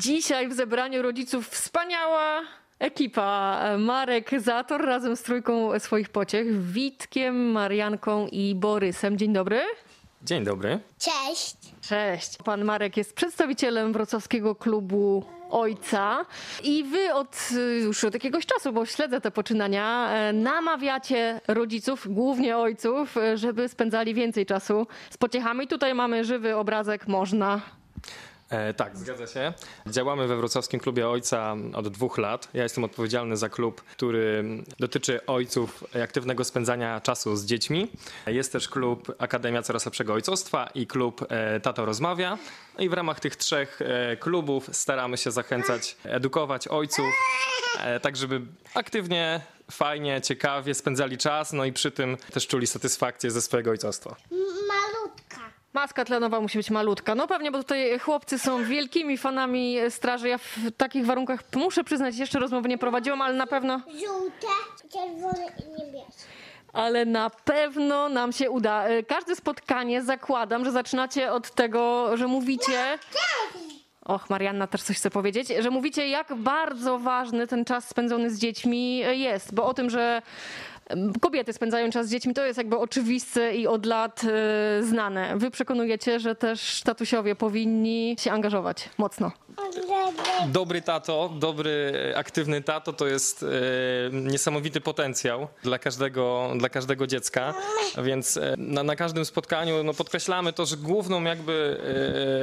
Dzisiaj w zebraniu rodziców wspaniała ekipa. Marek Zator razem z trójką swoich pociech, Witkiem, Marianką i Borysem. Dzień dobry. Dzień dobry. Cześć. Cześć. Pan Marek jest przedstawicielem wrocławskiego klubu Ojca i wy od y, już od jakiegoś czasu, bo śledzę te poczynania, e, namawiacie rodziców, głównie ojców, e, żeby spędzali więcej czasu z pociechami. Tutaj mamy żywy obrazek, można. E, tak, zgadza się. Działamy we Wrocławskim Klubie Ojca od dwóch lat. Ja jestem odpowiedzialny za klub, który dotyczy ojców aktywnego spędzania czasu z dziećmi. Jest też klub Akademia Coraz Lepszego Ojcostwa i klub e, Tato Rozmawia. No i w ramach tych trzech e, klubów staramy się zachęcać, edukować ojców, tak żeby aktywnie, fajnie, ciekawie spędzali czas, no i przy tym też czuli satysfakcję ze swojego ojcostwa. Maska tlenowa musi być malutka. No pewnie, bo tutaj chłopcy są wielkimi fanami straży. Ja w takich warunkach muszę przyznać, jeszcze rozmowy nie prowadziłam, ale na pewno, Żółte, czerwone i niebieskie. ale na pewno nam się uda. E, Każde spotkanie zakładam, że zaczynacie od tego, że mówicie. Och, Marianna też coś chce powiedzieć, że mówicie, jak bardzo ważny ten czas spędzony z dziećmi jest, bo o tym, że kobiety spędzają czas z dziećmi, to jest jakby oczywiste i od lat e, znane. Wy przekonujecie, że też tatusiowie powinni się angażować mocno. Dobry tato, dobry, aktywny tato to jest e, niesamowity potencjał dla każdego, dla każdego dziecka, więc e, na, na każdym spotkaniu no, podkreślamy to, że główną jakby,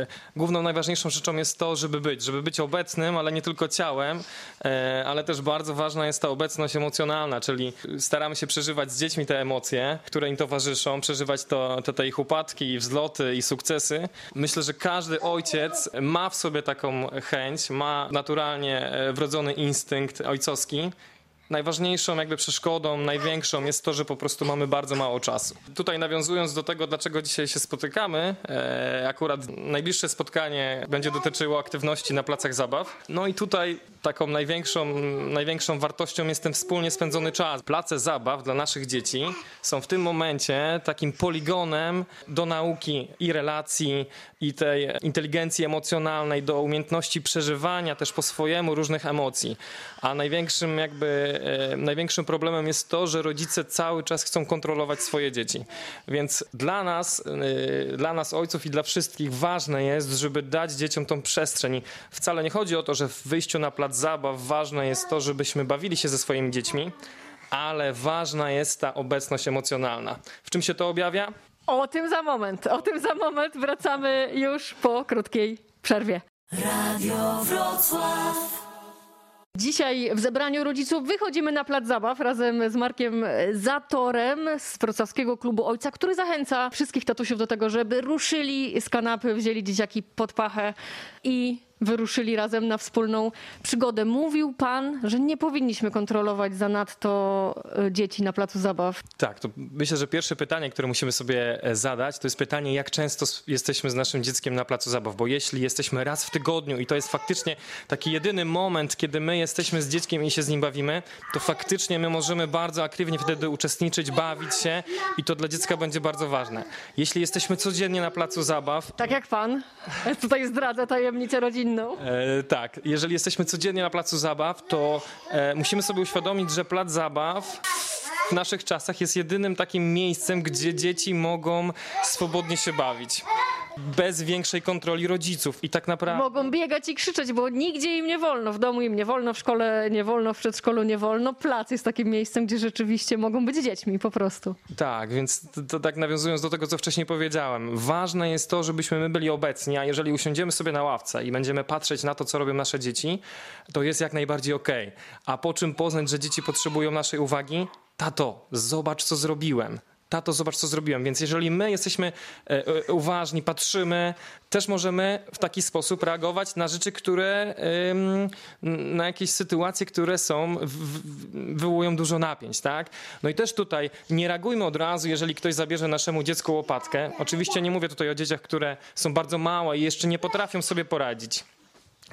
e, główną najważniejszą rzeczą jest to, żeby być, żeby być obecnym, ale nie tylko ciałem, e, ale też bardzo ważna jest ta obecność emocjonalna, czyli staramy się przeżywać z dziećmi te emocje, które im towarzyszą, przeżywać to, te, te ich upadki, i wzloty i sukcesy. Myślę, że każdy ojciec ma w sobie taką chęć, ma naturalnie e, wrodzony instynkt ojcowski. Najważniejszą jakby przeszkodą, największą jest to, że po prostu mamy bardzo mało czasu. Tutaj nawiązując do tego, dlaczego dzisiaj się spotykamy, e, akurat najbliższe spotkanie będzie dotyczyło aktywności na placach zabaw. No i tutaj taką największą, największą wartością jest ten wspólnie spędzony czas. Place zabaw dla naszych dzieci są w tym momencie takim poligonem do nauki i relacji, i tej inteligencji emocjonalnej, do umiejętności przeżywania też po swojemu różnych emocji. A największym jakby, e, największym problemem jest to, że rodzice cały czas chcą kontrolować swoje dzieci. Więc dla nas, e, dla nas ojców i dla wszystkich ważne jest, żeby dać dzieciom tą przestrzeń. Wcale nie chodzi o to, że w wyjściu na plac zabaw ważne jest to, żebyśmy bawili się ze swoimi dziećmi, ale ważna jest ta obecność emocjonalna. W czym się to objawia? O tym za moment, o tym za moment wracamy już po krótkiej przerwie. Dzisiaj w zebraniu rodziców wychodzimy na plac zabaw razem z Markiem Zatorem z Wrocławskiego Klubu Ojca, który zachęca wszystkich tatusiów do tego, żeby ruszyli z kanapy, wzięli dzieciaki pod pachę i wyruszyli razem na wspólną przygodę. Mówił pan, że nie powinniśmy kontrolować zanadto e, dzieci na placu zabaw. Tak, to myślę, że pierwsze pytanie, które musimy sobie e, zadać, to jest pytanie, jak często jesteśmy z naszym dzieckiem na placu zabaw, bo jeśli jesteśmy raz w tygodniu i to jest faktycznie taki jedyny moment, kiedy my jesteśmy z dzieckiem i się z nim bawimy, to faktycznie my możemy bardzo aktywnie wtedy uczestniczyć, bawić się i to dla dziecka będzie bardzo ważne. Jeśli jesteśmy codziennie na placu zabaw, Tak jak pan. Tutaj zdradza tajemnicę E, tak, jeżeli jesteśmy codziennie na placu zabaw, to e, musimy sobie uświadomić, że plac zabaw w naszych czasach jest jedynym takim miejscem, gdzie dzieci mogą swobodnie się bawić. Bez większej kontroli rodziców. I tak naprawdę. Mogą biegać i krzyczeć, bo nigdzie im nie wolno. W domu im nie wolno, w szkole nie wolno, w przedszkolu nie wolno. Plac jest takim miejscem, gdzie rzeczywiście mogą być dziećmi po prostu. Tak, więc to, to tak nawiązując do tego, co wcześniej powiedziałem, ważne jest to, żebyśmy my byli obecni, a jeżeli usiądziemy sobie na ławce i będziemy patrzeć na to, co robią nasze dzieci, to jest jak najbardziej okej. A po czym poznać, że dzieci potrzebują naszej uwagi? Tato, zobacz, co zrobiłem. Tato, zobacz, co zrobiłem. Więc jeżeli my jesteśmy e, e, uważni, patrzymy, też możemy w taki sposób reagować na rzeczy, które, na jakieś sytuacje, które są, wywołują dużo napięć, tak? No i też tutaj nie reagujmy od razu, jeżeli ktoś zabierze naszemu dziecku łopatkę. Oczywiście nie mówię tutaj o dzieciach, które są bardzo małe i jeszcze nie potrafią sobie poradzić.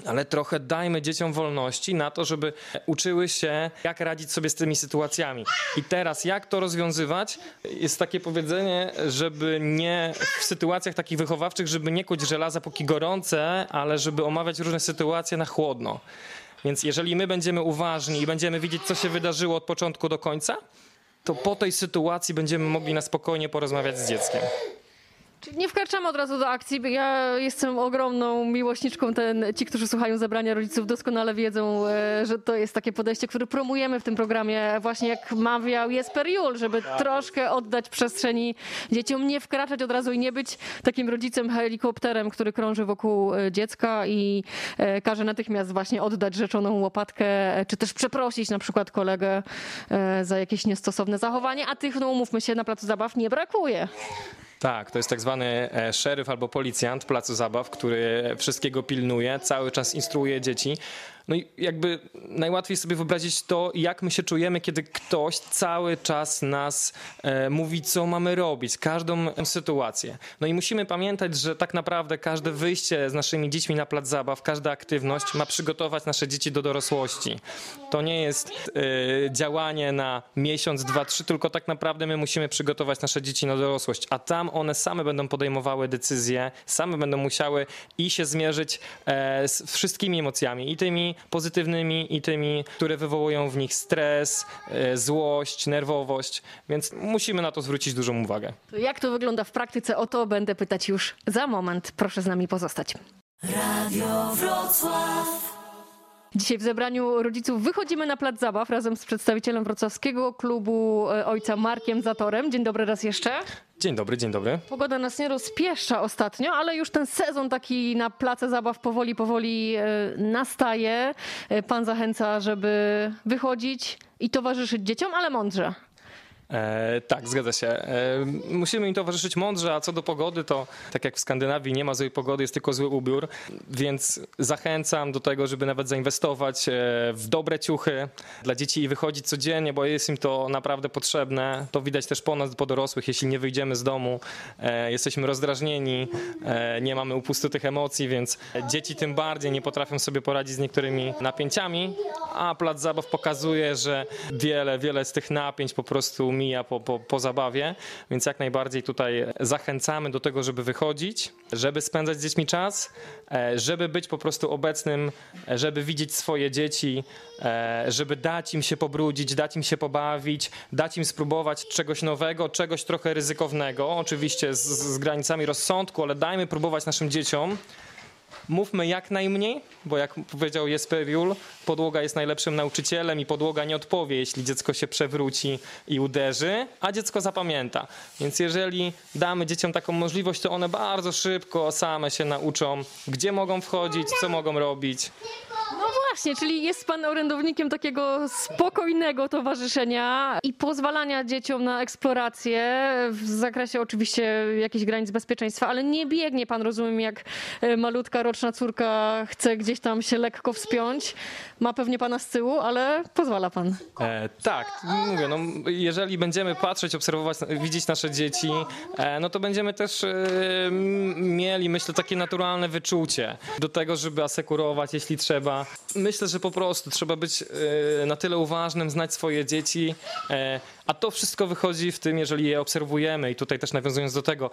Ale trochę dajmy dzieciom wolności na to, żeby uczyły się, jak radzić sobie z tymi sytuacjami. I teraz, jak to rozwiązywać? Jest takie powiedzenie, żeby nie w sytuacjach takich wychowawczych, żeby nie kuć żelaza póki gorące, ale żeby omawiać różne sytuacje na chłodno. Więc jeżeli my będziemy uważni i będziemy widzieć, co się wydarzyło od początku do końca, to po tej sytuacji będziemy mogli na spokojnie porozmawiać z dzieckiem. Nie wkraczamy od razu do akcji. bo Ja jestem ogromną miłośniczką. Ten, ci, którzy słuchają zabrania rodziców, doskonale wiedzą, e, że to jest takie podejście, które promujemy w tym programie. Właśnie jak mawiał Jesper Jul, żeby troszkę oddać przestrzeni dzieciom, nie wkraczać od razu i nie być takim rodzicem helikopterem, który krąży wokół e, dziecka i e, każe natychmiast właśnie oddać rzeczoną łopatkę, czy też przeprosić na przykład kolegę za jakieś niestosowne zachowanie, a tych, no umówmy się, na placu zabaw nie brakuje. Tak, to jest tak zwany e, szeryf albo policjant placu zabaw, który wszystkiego pilnuje, cały czas instruuje dzieci. No i jakby najłatwiej sobie wyobrazić to, jak my się czujemy, kiedy ktoś cały czas nas e, mówi, co mamy robić, każdą sytuację. No i musimy pamiętać, że tak naprawdę każde wyjście z naszymi dziećmi na plac zabaw, każda aktywność ma przygotować nasze dzieci do dorosłości. To nie jest e, działanie na miesiąc, dwa, trzy, tylko tak naprawdę my musimy przygotować nasze dzieci na dorosłość, a tam one same będą podejmowały decyzje, same będą musiały i się zmierzyć e, z wszystkimi emocjami, i tymi pozytywnymi, i tymi, które wywołują w nich stres, e, złość, nerwowość, więc musimy na to zwrócić dużą uwagę. To jak to wygląda w praktyce? O to będę pytać już za moment. Proszę z nami pozostać. Radio Wrocław. Dzisiaj w zebraniu rodziców wychodzimy na plac zabaw razem z przedstawicielem wrocławskiego klubu e, ojca Markiem Zatorem. Dzień dobry raz jeszcze. Dzień dobry, dzień dobry. Pogoda nas nie rozpieszcza ostatnio, ale już ten sezon taki na place zabaw powoli, powoli e, nastaje. E, Pan zachęca, żeby wychodzić i towarzyszyć dzieciom, ale mądrze. E, tak, zgadza się. E, musimy im towarzyszyć mądrze, a co do pogody, to tak jak w Skandynawii nie ma złej pogody, jest tylko zły ubiór, więc zachęcam do tego, żeby nawet zainwestować e, w dobre ciuchy dla dzieci i wychodzić codziennie, bo jest im to naprawdę potrzebne. To widać też po nas, po dorosłych, jeśli nie wyjdziemy z domu, e, jesteśmy rozdrażnieni, e, nie mamy upustu tych emocji, więc dzieci tym bardziej nie potrafią sobie poradzić z niektórymi napięciami, a plac zabaw pokazuje, że wiele, wiele z tych napięć po prostu mija po, po, po zabawie, więc jak najbardziej tutaj zachęcamy do tego, żeby wychodzić, żeby spędzać z dziećmi czas, e, żeby być po prostu obecnym, e, żeby widzieć swoje dzieci, e, żeby dać im się pobrudzić, dać im się pobawić, dać im spróbować czegoś nowego, czegoś trochę ryzykownego, oczywiście z, z granicami rozsądku, ale dajmy próbować naszym dzieciom. Mówmy jak najmniej, bo jak powiedział Jesper Jul, podłoga jest najlepszym nauczycielem i podłoga nie odpowie, jeśli dziecko się przewróci i uderzy, a dziecko zapamięta. Więc jeżeli damy dzieciom taką możliwość, to one bardzo szybko same się nauczą, gdzie mogą wchodzić, co mogą robić. No właśnie, czyli jest pan orędownikiem takiego spokojnego towarzyszenia i pozwalania dzieciom na eksplorację w zakresie oczywiście jakichś granic bezpieczeństwa, ale nie biegnie pan, rozumiem, jak e, malutka roczna córka chce gdzieś tam się lekko wspiąć. Ma pewnie pana z tyłu, ale pozwala pan. E, tak, mówię, no, jeżeli będziemy patrzeć, obserwować, widzieć nasze dzieci, e, no to będziemy też e, mieli, myślę, takie naturalne wyczucie do tego, żeby asekurować, jeśli trzeba. Myślę, że po prostu trzeba być e, na tyle uważnym, znać swoje dzieci, e, a to wszystko wychodzi w tym, jeżeli je obserwujemy i tutaj też nawiązując do tego,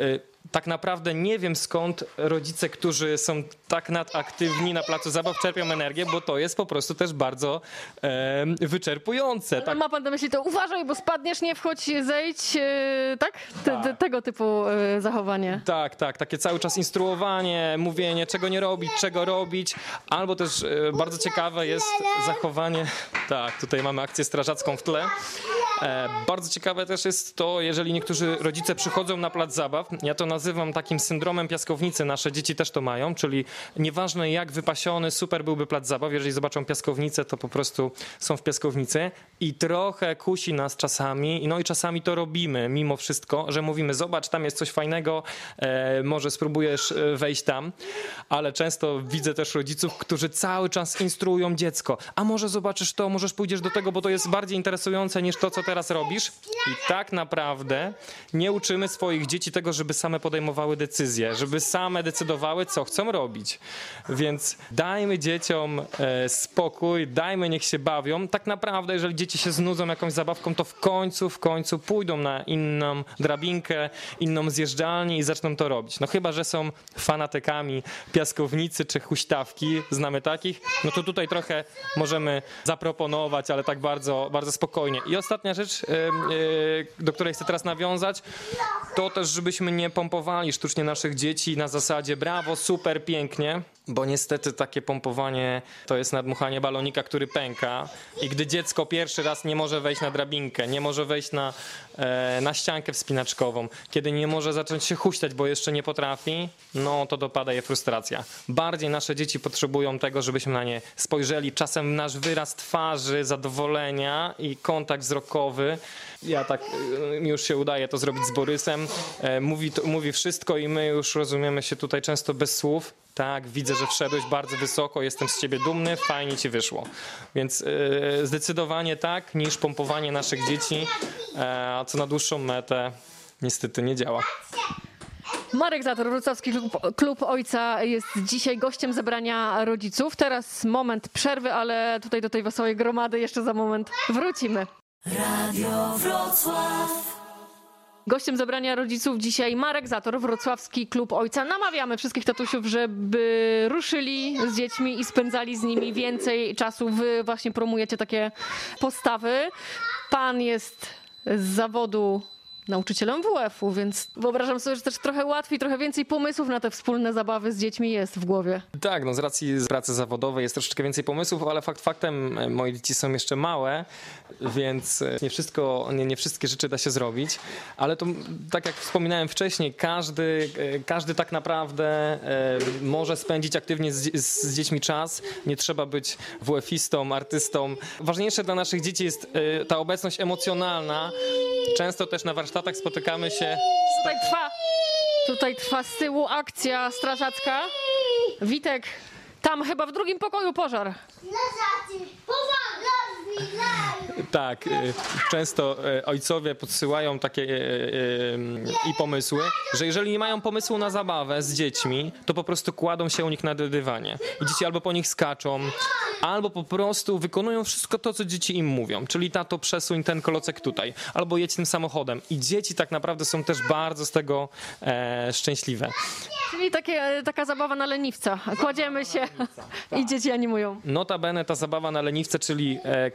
e, tak naprawdę nie wiem skąd rodzice, którzy są tak nadaktywni na placu zabaw czerpią energię, bo to jest po prostu też bardzo e, wyczerpujące. Tak, ma pan na myśli to uważaj, bo spadniesz, nie wchodź, zejdź, e, tak? Te, te, tego typu e, zachowanie. tak, tak, takie cały czas instruowanie, mówienie, czego nie robić, czego robić, albo też bardzo ciekawe jest zachowanie, tak, tutaj mamy akcję strażacką w tle. E, bardzo ciekawe też jest to, jeżeli niektórzy rodzice przychodzą na plac zabaw, ja to nazywam takim syndromem piaskownicy, nasze dzieci też to mają, czyli nieważne jak wypasiony, super byłby plac zabaw, jeżeli zobaczą piaskownicę, to po prostu są w piaskownicy i trochę kusi nas czasami, no i czasami to robimy mimo wszystko, że mówimy, zobacz, tam jest coś fajnego, e, może spróbujesz e, wejść tam, ale często widzę też rodziców, którzy cały czas instruują dziecko, a może zobaczysz to, możesz pójdziesz do tego, bo to jest bardziej interesujące niż to, co teraz robisz i tak naprawdę nie uczymy swoich dzieci tego, żeby same podejmowały decyzje, żeby same decydowały, co chcą robić. Więc dajmy dzieciom e, spokój, dajmy niech się bawią. Tak naprawdę, jeżeli dzieci się znudzą jakąś zabawką, to w końcu, w końcu pójdą na inną drabinkę, inną zjeżdżalnię i zaczną to robić. No chyba, że są fanatykami piaskownicy czy huśtawki, znamy takich, no to tutaj trochę możemy zaproponować, ale tak bardzo, bardzo spokojnie. I ostatnia rzecz, e, do której chcę teraz nawiązać, to też, żebyśmy nie pompowali sztucznie naszych dzieci na zasadzie brawo, super, pięknie, bo niestety takie pompowanie to jest nadmuchanie balonika, który pęka i gdy dziecko pierwszy raz nie może wejść na drabinkę, nie może wejść na, e, na ściankę wspinaczkową, kiedy nie może zacząć się huśtać, bo jeszcze nie potrafi, no to dopada je frustracja. Bardziej nasze dzieci potrzebują tego, żebyśmy na nie spojrzeli, czasem nasz wyraz twarzy, zadowolenia i kontakt wzrokowy. Ja tak, e, już się udaje to zrobić z Borysem. E, Mówi, to, mówi wszystko i my już rozumiemy się tutaj często bez słów. Tak, widzę, że wszedłeś bardzo wysoko, jestem z ciebie dumny, fajnie ci wyszło. Więc e, zdecydowanie tak, niż pompowanie naszych dzieci, e, a co na dłuższą metę niestety nie działa. Marek Zator, Wrocławski klub, klub Ojca jest dzisiaj gościem zebrania rodziców. Teraz moment przerwy, ale tutaj do tej wesołej gromady jeszcze za moment wrócimy. Radio Wrocław. Gościem zebrania rodziców dzisiaj Marek Zator, Wrocławski Klub Ojca. Namawiamy wszystkich tatusiów, żeby ruszyli z dziećmi i spędzali z nimi więcej czasu. Wy właśnie promujecie takie postawy. Pan jest z zawodu nauczycielem WF-u, więc wyobrażam sobie, że też trochę łatwiej, trochę więcej pomysłów na te wspólne zabawy z dziećmi jest w głowie. Tak, no z racji pracy zawodowej jest troszeczkę więcej pomysłów, ale fakt faktem e, moje dzieci są jeszcze małe, więc e, nie wszystko, nie, nie wszystkie rzeczy da się zrobić, ale to tak jak wspominałem wcześniej, każdy, e, każdy tak naprawdę może spędzić aktywnie z, z, dziećmi czas, nie trzeba być WF-istą, artystą. Ważniejsze dla naszych dzieci jest ta obecność emocjonalna. Często też na warsztatach spotykamy się Tutaj trwa, tutaj trwa z tyłu akcja strażacka. Witek, tam chyba w drugim pokoju pożar. Tak, y, często y, ojcowie podsyłają takie y, i pomysły, że jeżeli nie mają pomysłu na zabawę z dziećmi, to po prostu kładą się u nich na dywanie. I dzieci albo po nich skaczą, albo po prostu wykonują wszystko to, co dzieci im mówią. Czyli tato, przesuń ten kolocek tutaj, albo jedź tym samochodem. I dzieci tak naprawdę są też bardzo z tego e, szczęśliwe. Czyli takie, taka zabawa na leniwca. Kładziemy się i dzieci animują. Notabene ta zabawa na leniwce, czyli e, e,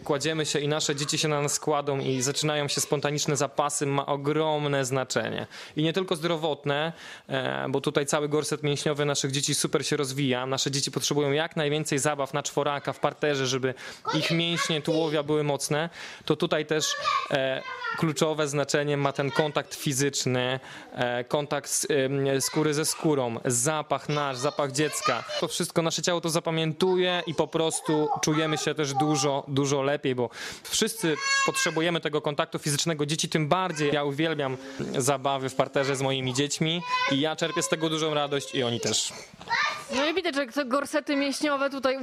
kładziemy się i nasze dzieci się na nas kładą i zaczynają się spontaniczne zapasy, ma ogromne znaczenie. I nie tylko zdrowotne, e, bo tutaj cały gorset mięśniowy naszych dzieci super się rozwija. Nasze dzieci potrzebują jak najwięcej zabaw na czworaka, w parterze, żeby ich mięśnie tułowia były mocne. To tutaj też e, kluczowe znaczenie ma ten kontakt fizyczny, e, kontakt z, em, skóry ze skórą, zapach nasz, zapach dziecka. To wszystko nasze ciało to zapamiętuje i po prostu czujemy się też dużo, dużo lepiej, bo wszyscy potrzebujemy tego kontaktu fizycznego. Dzieci tym bardziej. Ja uwielbiam zabawy w parterze z moimi dziećmi i ja czerpię z tego dużą radość i oni też. No i widać, że te gorsety mięśniowe tutaj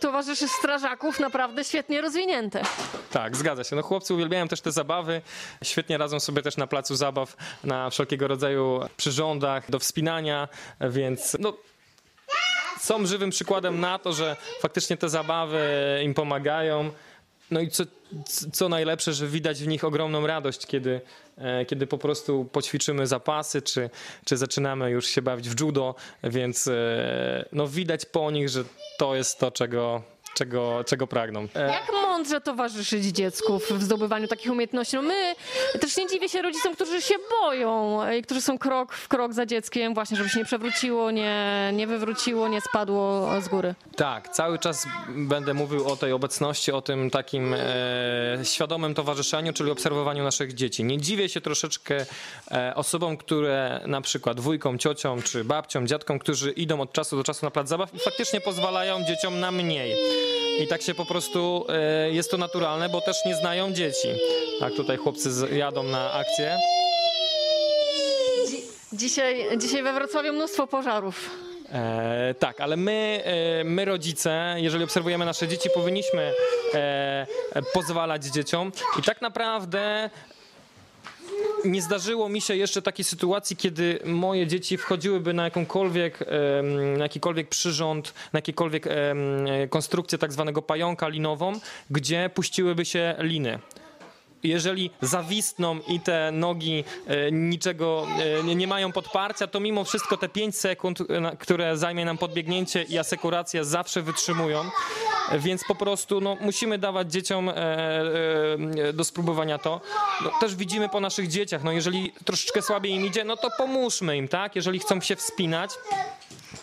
towarzyszy strażaków naprawdę świetnie rozwinięte. Tak, zgadza się. No chłopcy uwielbiają też te zabawy. Świetnie radzą sobie też na placu zabaw, na wszelkiego rodzaju przyrządach do wspinania, więc no, są żywym przykładem na to, że faktycznie te zabawy im pomagają. No i co, co najlepsze, że widać w nich ogromną radość, kiedy, kiedy po prostu poćwiczymy zapasy, czy, czy zaczynamy już się bawić w judo, więc e, no widać po nich, że to jest to, czego, czego, czego pragną. E, Jak mądrze towarzyszyć dziecku w zdobywaniu takich umiejętności? No my też nie dziwię się rodzicom, którzy się boją i którzy są krok w krok za dzieckiem, właśnie, żeby się nie przewróciło, nie, nie wywróciło, nie spadło z góry. Tak, cały czas będę mówił o tej obecności, o tym takim e, świadomym towarzyszeniu, czyli obserwowaniu naszych dzieci. Nie dziwię się troszeczkę e, osobom, które na przykład wujkom, ciociom czy babciom, dziadkom, którzy idą od czasu do czasu na plac zabaw i faktycznie pozwalają dzieciom na mniej. I tak się po prostu e, jest to naturalne, bo też nie znają dzieci. Tak, tutaj chłopcy jadą na akcję. Dzisiaj, dzisiaj we Wrocławiu mnóstwo pożarów. E, tak, ale my, e, my rodzice, jeżeli obserwujemy nasze dzieci, powinniśmy e, pozwalać dzieciom i tak naprawdę nie zdarzyło mi się jeszcze takiej sytuacji, kiedy moje dzieci wchodziłyby na jakąkolwiek, na jakikolwiek przyrząd, na jakiekolwiek konstrukcję tak zwanego pająka linową, gdzie puściłyby się liny. Jeżeli zawistną i te nogi e, niczego e, nie, mają podparcia, to mimo wszystko te 5 sekund, e, które zajmie nam podbiegnięcie i asekuracja zawsze wytrzymują. E, Więc po prostu no, musimy dawać dzieciom e, e, do spróbowania to. No, też widzimy po naszych dzieciach, no, jeżeli troszeczkę słabiej im idzie, no to pomóżmy im, tak? Jeżeli chcą się wspinać,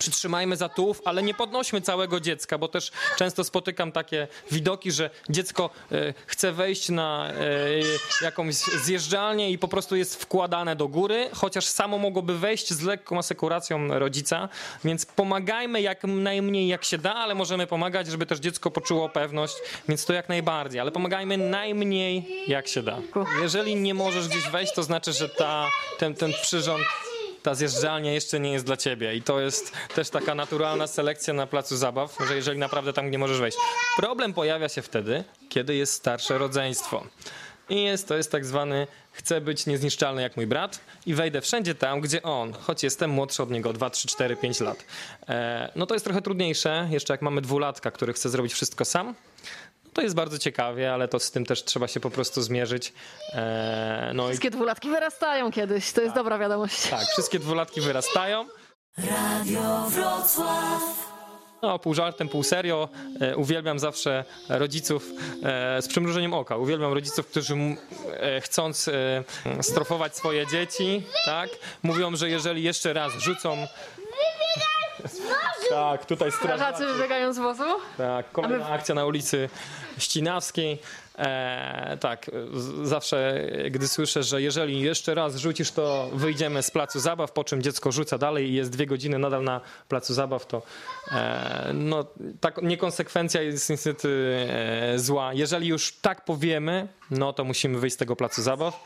przytrzymajmy za tułów, ale nie podnośmy całego dziecka, bo też często spotykam takie widoki, że dziecko e, chce wejść na e, jakąś zjeżdżalnię i po prostu jest wkładane do góry, chociaż samo mogłoby wejść z lekką asekuracją rodzica, więc pomagajmy jak najmniej jak się da, ale możemy pomagać, żeby też dziecko poczuło pewność, więc to jak najbardziej, ale pomagajmy najmniej jak się da. Jeżeli nie możesz gdzieś wejść, to znaczy, że ta, ten, ten przyrząd ta zjeżdżalnia jeszcze nie jest dla ciebie. I to jest też taka naturalna selekcja na placu zabaw, że jeżeli naprawdę tam nie możesz wejść. Problem pojawia się wtedy, kiedy jest starsze rodzeństwo. I jest, to jest tak zwany chcę być niezniszczalny jak mój brat i wejdę wszędzie tam, gdzie on, choć jestem młodszy od niego 2, 3, 4, 5 lat. E, no to jest trochę trudniejsze, jeszcze jak mamy dwulatka, który chce zrobić wszystko sam. To jest bardzo ciekawie, ale to z tym też trzeba się po prostu zmierzyć. E, no i Wszystkie dwulatki wyrastają kiedyś, to jest dobra wiadomość. tak, wszystkie dwulatki wyrastają. Radio Wrocław. No, pół żartem, pół serio. E, uwielbiam zawsze rodziców e, z przymrużeniem oka. Uwielbiam rodziców, którzy m- e, chcąc e, strofować swoje dzieci, tak, mówią, że jeżeli jeszcze raz rzucą. Tak, tutaj strażacy. Strażacy wybiegają z wozu? Tak, kolejna akcja na ulicy Ścinawskiej. E, tak, z- zawsze gdy słyszę, że jeżeli jeszcze raz rzucisz, to wyjdziemy z placu zabaw, po czym dziecko rzuca dalej i jest dwie godziny nadal na placu zabaw, to e, no, tak niekonsekwencja jest niestety e, zła. Jeżeli już tak powiemy, no to musimy wyjść z tego placu zabaw.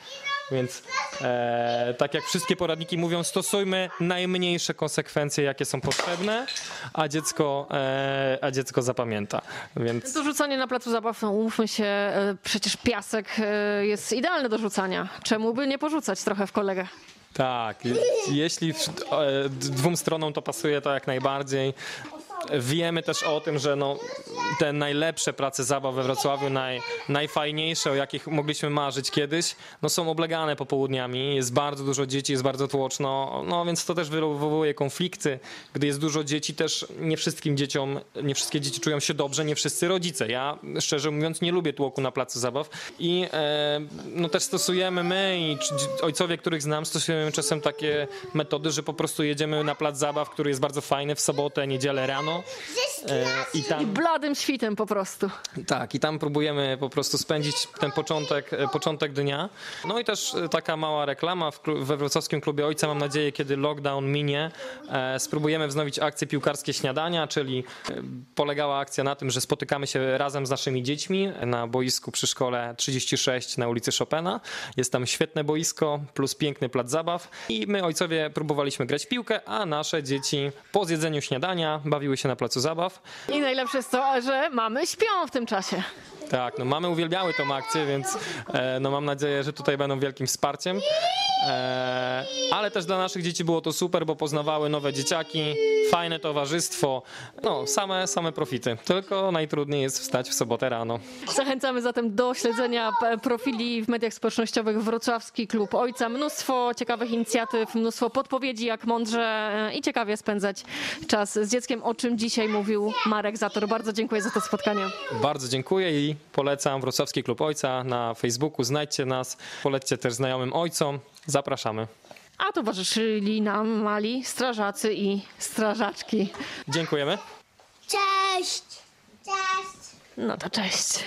Więc e, tak jak wszystkie poradniki mówią, stosujmy najmniejsze konsekwencje, jakie są potrzebne, a dziecko, e, a dziecko zapamięta. Więc To rzucanie na placu zabaw, no umówmy się, e, przecież piasek e, jest idealny do rzucania. Czemu by nie porzucać trochę w kolegę? tak, je- jeśli e, dwóm stronom to pasuje, to jak najbardziej. Wiemy też o tym, że no, te najlepsze prace zabaw we Wrocławiu, naj, najfajniejsze, o jakich mogliśmy marzyć kiedyś, no, są oblegane popołudniami. Jest bardzo dużo dzieci, jest bardzo tłoczno, no więc to też wywołuje konflikty. Gdy jest dużo dzieci, też nie wszystkim dzieciom, nie wszystkie dzieci czują się dobrze, nie wszyscy rodzice. Ja szczerze mówiąc nie lubię tłoku na placu zabaw i e, no, też stosujemy my i ojcowie, których znam, stosujemy czasem takie metody, że po prostu jedziemy na plac zabaw, który jest bardzo fajny w sobotę, niedzielę rano. E, I tam... Bladym świtem po prostu. Tak, i tam próbujemy po prostu spędzić ten początek, e, początek dnia. No i też e, taka mała reklama we wrocławskim klubie ojca. Mam nadzieję, kiedy lockdown minie, spróbujemy wznowić akcję piłkarskie śniadania, czyli polegała akcja na tym, że spotykamy się razem z naszymi dziećmi na boisku przy szkole 36 na ulicy Chopina. Jest tam świetne boisko plus piękny plac zabaw i my ojcowie próbowaliśmy grać w piłkę, a nasze dzieci po zjedzeniu śniadania bawiły się na placu zabaw. I najlepsze jest to, że mamy śpią w tym czasie. Tak, no mamy uwielbiały tą akcję, więc e, no mam nadzieję, że tutaj będą wielkim wsparciem. E, ale też dla naszych dzieci było to super, bo poznawały nowe dzieciaki, fajne towarzystwo, no same, same profity. Tylko najtrudniej jest wstać w sobotę rano. Zachęcamy zatem do śledzenia p- profili w mediach społecznościowych Wrocławski Klub Ojca. Mnóstwo ciekawych inicjatyw, mnóstwo podpowiedzi, jak mądrze e, i ciekawie spędzać czas z dzieckiem, o czym dzisiaj mówił Marek Zator. Bardzo dziękuję za to spotkanie. Bardzo dziękuję i polecam Wrocławski Klub Ojca na Facebooku. Znajdźcie nas, polećcie też znajomym ojcom. Zapraszamy. A towarzyszyli nam mali strażacy i strażaczki. Dziękujemy. Cześć! Cześć! No to cześć.